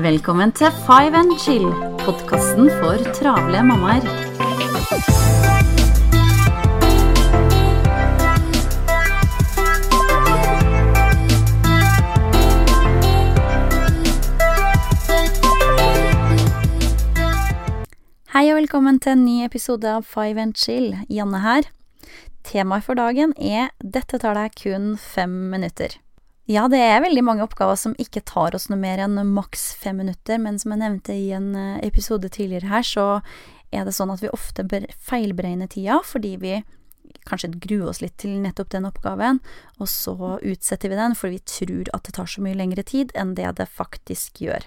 Velkommen til Five and Chill, podkasten for travle mammaer. Hei og velkommen til en ny episode av Five and Chill. Janne her. Temaet for dagen er 'Dette tar deg kun fem minutter'. Ja, det er veldig mange oppgaver som ikke tar oss noe mer enn maks fem minutter, men som jeg nevnte i en eh, episode tidligere her, så er det sånn at vi ofte feilberegner tida fordi vi kanskje gruer oss litt til nettopp den oppgaven, og så utsetter vi den fordi vi tror at det tar så mye lengre tid enn det det faktisk gjør.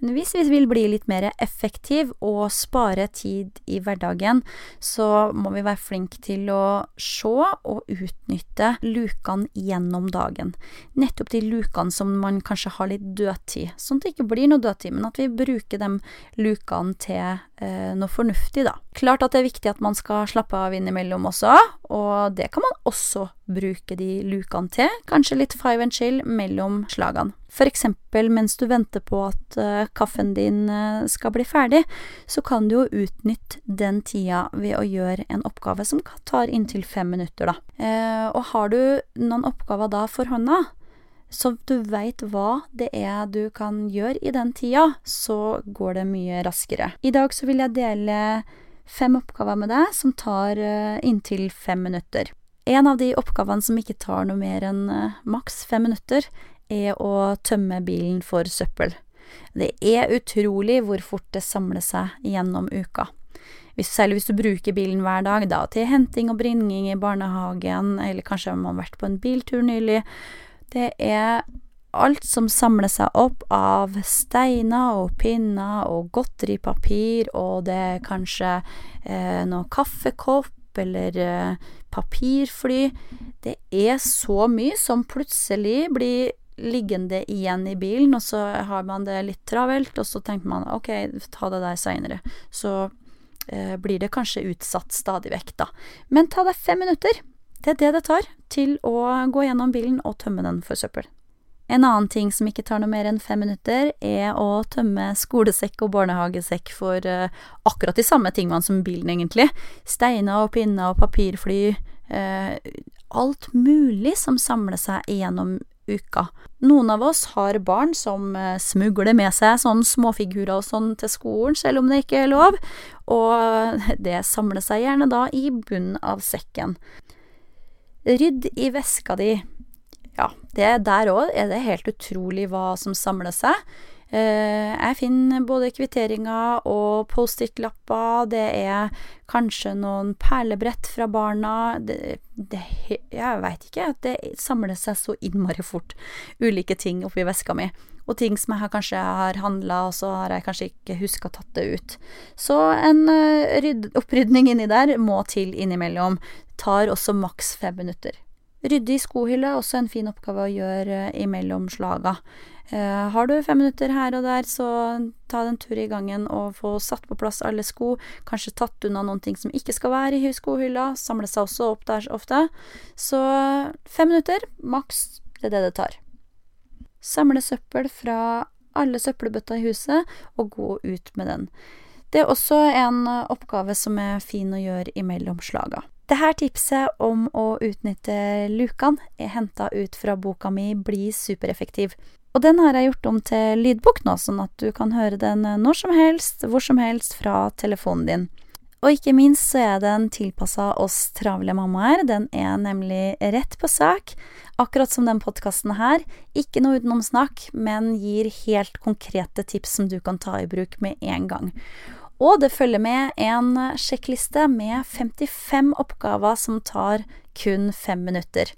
Men hvis vi vil bli litt mer effektiv og spare tid i hverdagen, så må vi være flinke til å se og utnytte lukene gjennom dagen. Nettopp de lukene som man kanskje har litt dødtid, sånn at det ikke blir noe dødtid, men at vi bruker de lukene til eh, noe fornuftig, da. Klart at det er viktig at man skal slappe av innimellom også, og det kan man også bruke de lukene til. Kanskje litt five and chill mellom slagene. For eksempel mens du venter på at uh, kaffen din uh, skal bli ferdig, så kan du jo utnytte den tida ved å gjøre en oppgave som tar inntil fem minutter, da. Uh, og har du noen oppgaver da for hånda, så du veit hva det er du kan gjøre i den tida, så går det mye raskere. I dag så vil jeg dele fem oppgaver med deg som tar inntil fem minutter. En av de oppgavene som ikke tar noe mer enn maks fem minutter, er å tømme bilen for søppel. Det er utrolig hvor fort det samler seg gjennom uka. Hvis, særlig hvis du bruker bilen hver dag, da til henting og bringing i barnehagen, eller kanskje har man vært på en biltur nylig. Det er alt som samler seg opp av steiner og pinner og godteripapir, og det er kanskje eh, noe kaffekopp eller eh, papirfly. Det er så mye som plutselig blir liggende igjen i bilen, og så har man det litt travelt, og så tenker man ok, ta det der seinere. Så eh, blir det kanskje utsatt stadig vekk, da. Men ta deg fem minutter. Det er det det tar til å gå gjennom bilen og tømme den for søppel. En annen ting som ikke tar noe mer enn fem minutter, er å tømme skolesekk og barnehagesekk for uh, akkurat de samme tingene som bilen, egentlig. Steiner og pinner og papirfly. Uh, alt mulig som samler seg gjennom uka. Noen av oss har barn som eh, smugler med seg sånne småfigurer og sånn til skolen, selv om det ikke er lov, og det samler seg gjerne da i bunnen av sekken. Rydd i veska di. Det der òg er det helt utrolig hva som samler seg. Eh, jeg finner både kvitteringer og Post-It-lapper. Det er kanskje noen perlebrett fra barna. Det, det, jeg veit ikke. Det samler seg så innmari fort, ulike ting oppi veska mi. Og ting som jeg kanskje har handla, og så har jeg kanskje ikke huska tatt det ut. Så en uh, opprydning inni der må til innimellom. Tar også maks fem minutter. Rydde i skohylla er også en fin oppgave å gjøre uh, imellom slaga. Uh, har du fem minutter her og der, så ta en tur i gangen og få satt på plass alle sko. Kanskje tatt unna noen ting som ikke skal være i skohylla. Samle seg også opp der ofte. Så fem minutter, maks. Det er det det tar. Samle søppel fra alle søppelbøtta i huset, og gå ut med den. Det er også en oppgave som er fin å gjøre imellom slaga. Dette tipset om å utnytte lukene er henta ut fra boka mi Bli supereffektiv. Og den har jeg gjort om til lydbok nå, sånn at du kan høre den når som helst, hvor som helst fra telefonen din. Og ikke minst så er den tilpassa oss travle mammaer. Den er nemlig rett på sak, akkurat som den podkasten her. Ikke noe utenomsnakk, men gir helt konkrete tips som du kan ta i bruk med en gang. Og det følger med en sjekkliste med 55 oppgaver som tar kun fem minutter.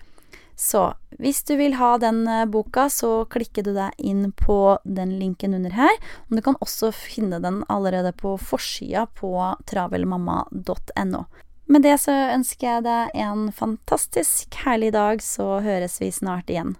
Så hvis du vil ha den eh, boka, så klikker du deg inn på den linken under her. Og du kan også finne den allerede på forsida på travelmamma.no. Med det så ønsker jeg deg en fantastisk herlig dag, så høres vi snart igjen.